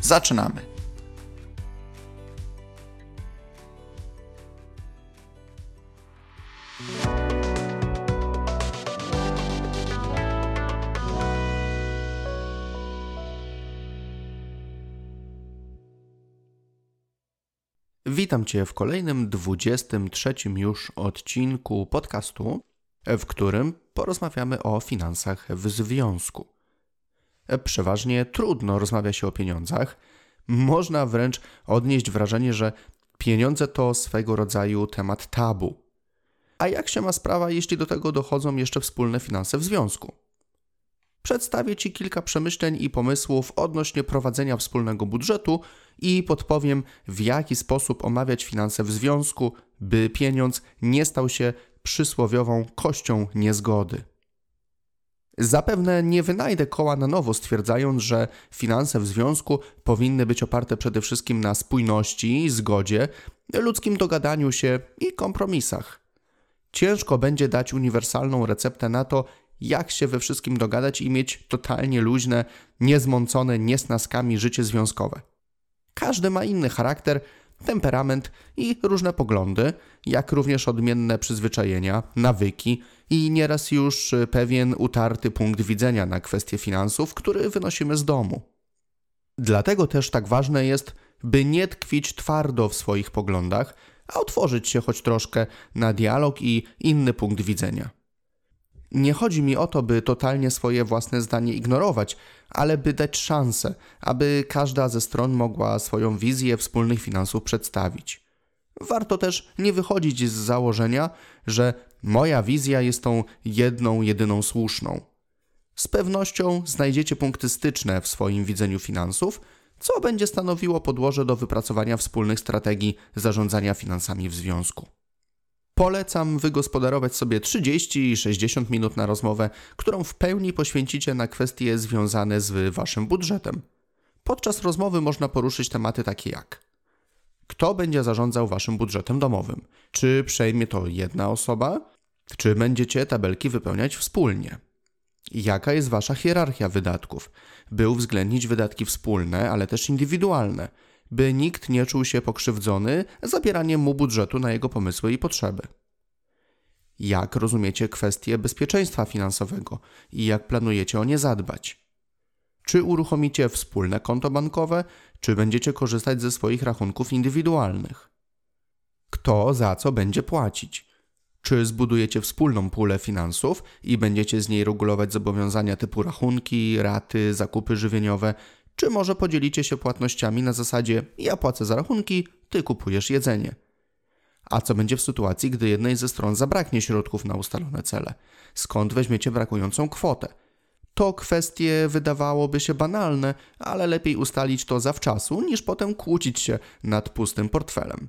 Zaczynamy! Witam Cię w kolejnym 23 już odcinku podcastu, w którym porozmawiamy o finansach w związku. Przeważnie trudno rozmawia się o pieniądzach. Można wręcz odnieść wrażenie, że pieniądze to swego rodzaju temat tabu. A jak się ma sprawa, jeśli do tego dochodzą jeszcze wspólne finanse w związku? Przedstawię Ci kilka przemyśleń i pomysłów odnośnie prowadzenia wspólnego budżetu i podpowiem, w jaki sposób omawiać finanse w związku, by pieniądz nie stał się przysłowiową kością niezgody. Zapewne nie wynajdę koła na nowo, stwierdzając, że finanse w związku powinny być oparte przede wszystkim na spójności, zgodzie, ludzkim dogadaniu się i kompromisach. Ciężko będzie dać uniwersalną receptę na to, jak się we wszystkim dogadać i mieć totalnie luźne, niezmącone niesnaskami życie związkowe. Każdy ma inny charakter, temperament i różne poglądy, jak również odmienne przyzwyczajenia, nawyki i nieraz już pewien utarty punkt widzenia na kwestie finansów, który wynosimy z domu. Dlatego też tak ważne jest, by nie tkwić twardo w swoich poglądach, a otworzyć się choć troszkę na dialog i inny punkt widzenia. Nie chodzi mi o to, by totalnie swoje własne zdanie ignorować, ale by dać szansę, aby każda ze stron mogła swoją wizję wspólnych finansów przedstawić. Warto też nie wychodzić z założenia, że moja wizja jest tą jedną, jedyną słuszną. Z pewnością znajdziecie punkty styczne w swoim widzeniu finansów, co będzie stanowiło podłoże do wypracowania wspólnych strategii zarządzania finansami w związku. Polecam wygospodarować sobie 30 i 60 minut na rozmowę, którą w pełni poświęcicie na kwestie związane z waszym budżetem. Podczas rozmowy można poruszyć tematy takie jak: kto będzie zarządzał waszym budżetem domowym? Czy przejmie to jedna osoba? Czy będziecie tabelki wypełniać wspólnie? Jaka jest wasza hierarchia wydatków? By uwzględnić wydatki wspólne, ale też indywidualne by nikt nie czuł się pokrzywdzony zabieraniem mu budżetu na jego pomysły i potrzeby. Jak rozumiecie kwestię bezpieczeństwa finansowego i jak planujecie o nie zadbać? Czy uruchomicie wspólne konto bankowe, czy będziecie korzystać ze swoich rachunków indywidualnych? Kto za co będzie płacić? Czy zbudujecie wspólną pulę finansów i będziecie z niej regulować zobowiązania typu rachunki, raty, zakupy żywieniowe, czy może podzielicie się płatnościami na zasadzie ja płacę za rachunki, ty kupujesz jedzenie. A co będzie w sytuacji, gdy jednej ze stron zabraknie środków na ustalone cele? Skąd weźmiecie brakującą kwotę? To kwestie wydawałoby się banalne, ale lepiej ustalić to zawczasu, niż potem kłócić się nad pustym portfelem.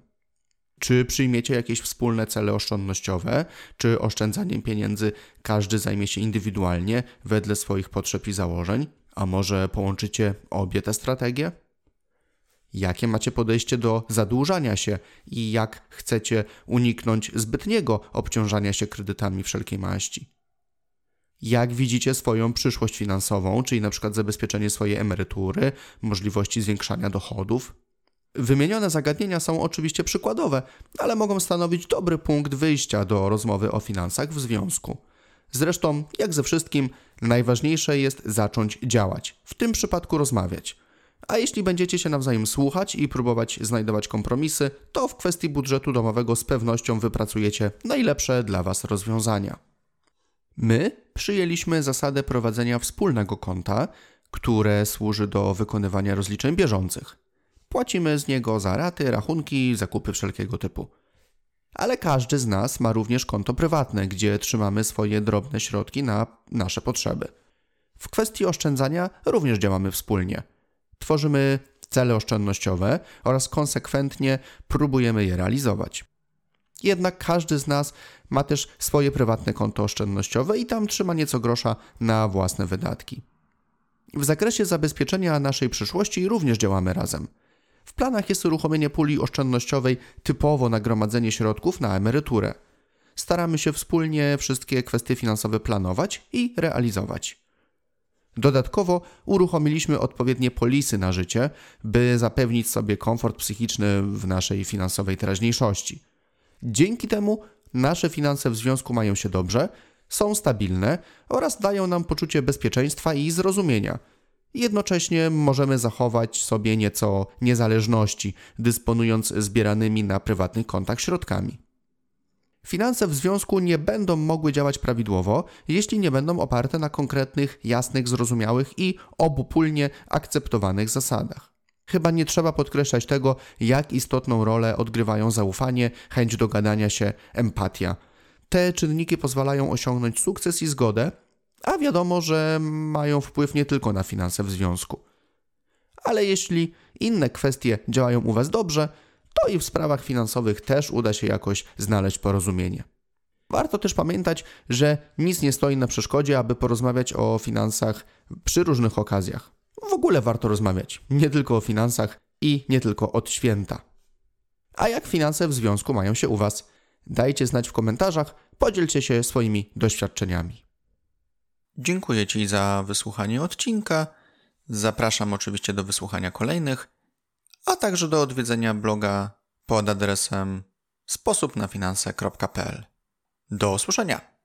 Czy przyjmiecie jakieś wspólne cele oszczędnościowe, czy oszczędzaniem pieniędzy każdy zajmie się indywidualnie, wedle swoich potrzeb i założeń? A może połączycie obie te strategie? Jakie macie podejście do zadłużania się i jak chcecie uniknąć zbytniego obciążania się kredytami wszelkiej maści? Jak widzicie swoją przyszłość finansową, czyli na przykład zabezpieczenie swojej emerytury, możliwości zwiększania dochodów? Wymienione zagadnienia są oczywiście przykładowe, ale mogą stanowić dobry punkt wyjścia do rozmowy o finansach w związku. Zresztą, jak ze wszystkim, najważniejsze jest zacząć działać, w tym przypadku rozmawiać. A jeśli będziecie się nawzajem słuchać i próbować znajdować kompromisy, to w kwestii budżetu domowego z pewnością wypracujecie najlepsze dla Was rozwiązania. My przyjęliśmy zasadę prowadzenia wspólnego konta, które służy do wykonywania rozliczeń bieżących. Płacimy z niego za raty, rachunki, zakupy wszelkiego typu ale każdy z nas ma również konto prywatne, gdzie trzymamy swoje drobne środki na nasze potrzeby. W kwestii oszczędzania również działamy wspólnie. Tworzymy cele oszczędnościowe oraz konsekwentnie próbujemy je realizować. Jednak każdy z nas ma też swoje prywatne konto oszczędnościowe i tam trzyma nieco grosza na własne wydatki. W zakresie zabezpieczenia naszej przyszłości również działamy razem. W planach jest uruchomienie puli oszczędnościowej typowo na gromadzenie środków na emeryturę. Staramy się wspólnie wszystkie kwestie finansowe planować i realizować. Dodatkowo uruchomiliśmy odpowiednie polisy na życie, by zapewnić sobie komfort psychiczny w naszej finansowej teraźniejszości. Dzięki temu nasze finanse w związku mają się dobrze, są stabilne oraz dają nam poczucie bezpieczeństwa i zrozumienia. Jednocześnie możemy zachować sobie nieco niezależności, dysponując zbieranymi na prywatnych kontach środkami. Finanse w związku nie będą mogły działać prawidłowo, jeśli nie będą oparte na konkretnych, jasnych, zrozumiałych i obopólnie akceptowanych zasadach. Chyba nie trzeba podkreślać tego, jak istotną rolę odgrywają zaufanie, chęć dogadania się, empatia. Te czynniki pozwalają osiągnąć sukces i zgodę, a wiadomo, że mają wpływ nie tylko na finanse w związku. Ale jeśli inne kwestie działają u Was dobrze, to i w sprawach finansowych też uda się jakoś znaleźć porozumienie. Warto też pamiętać, że nic nie stoi na przeszkodzie, aby porozmawiać o finansach przy różnych okazjach. W ogóle warto rozmawiać, nie tylko o finansach i nie tylko od święta. A jak finanse w związku mają się u Was? Dajcie znać w komentarzach, podzielcie się swoimi doświadczeniami. Dziękuję Ci za wysłuchanie odcinka. Zapraszam oczywiście do wysłuchania kolejnych, a także do odwiedzenia bloga pod adresem sposobnafinanse.pl. Do usłyszenia!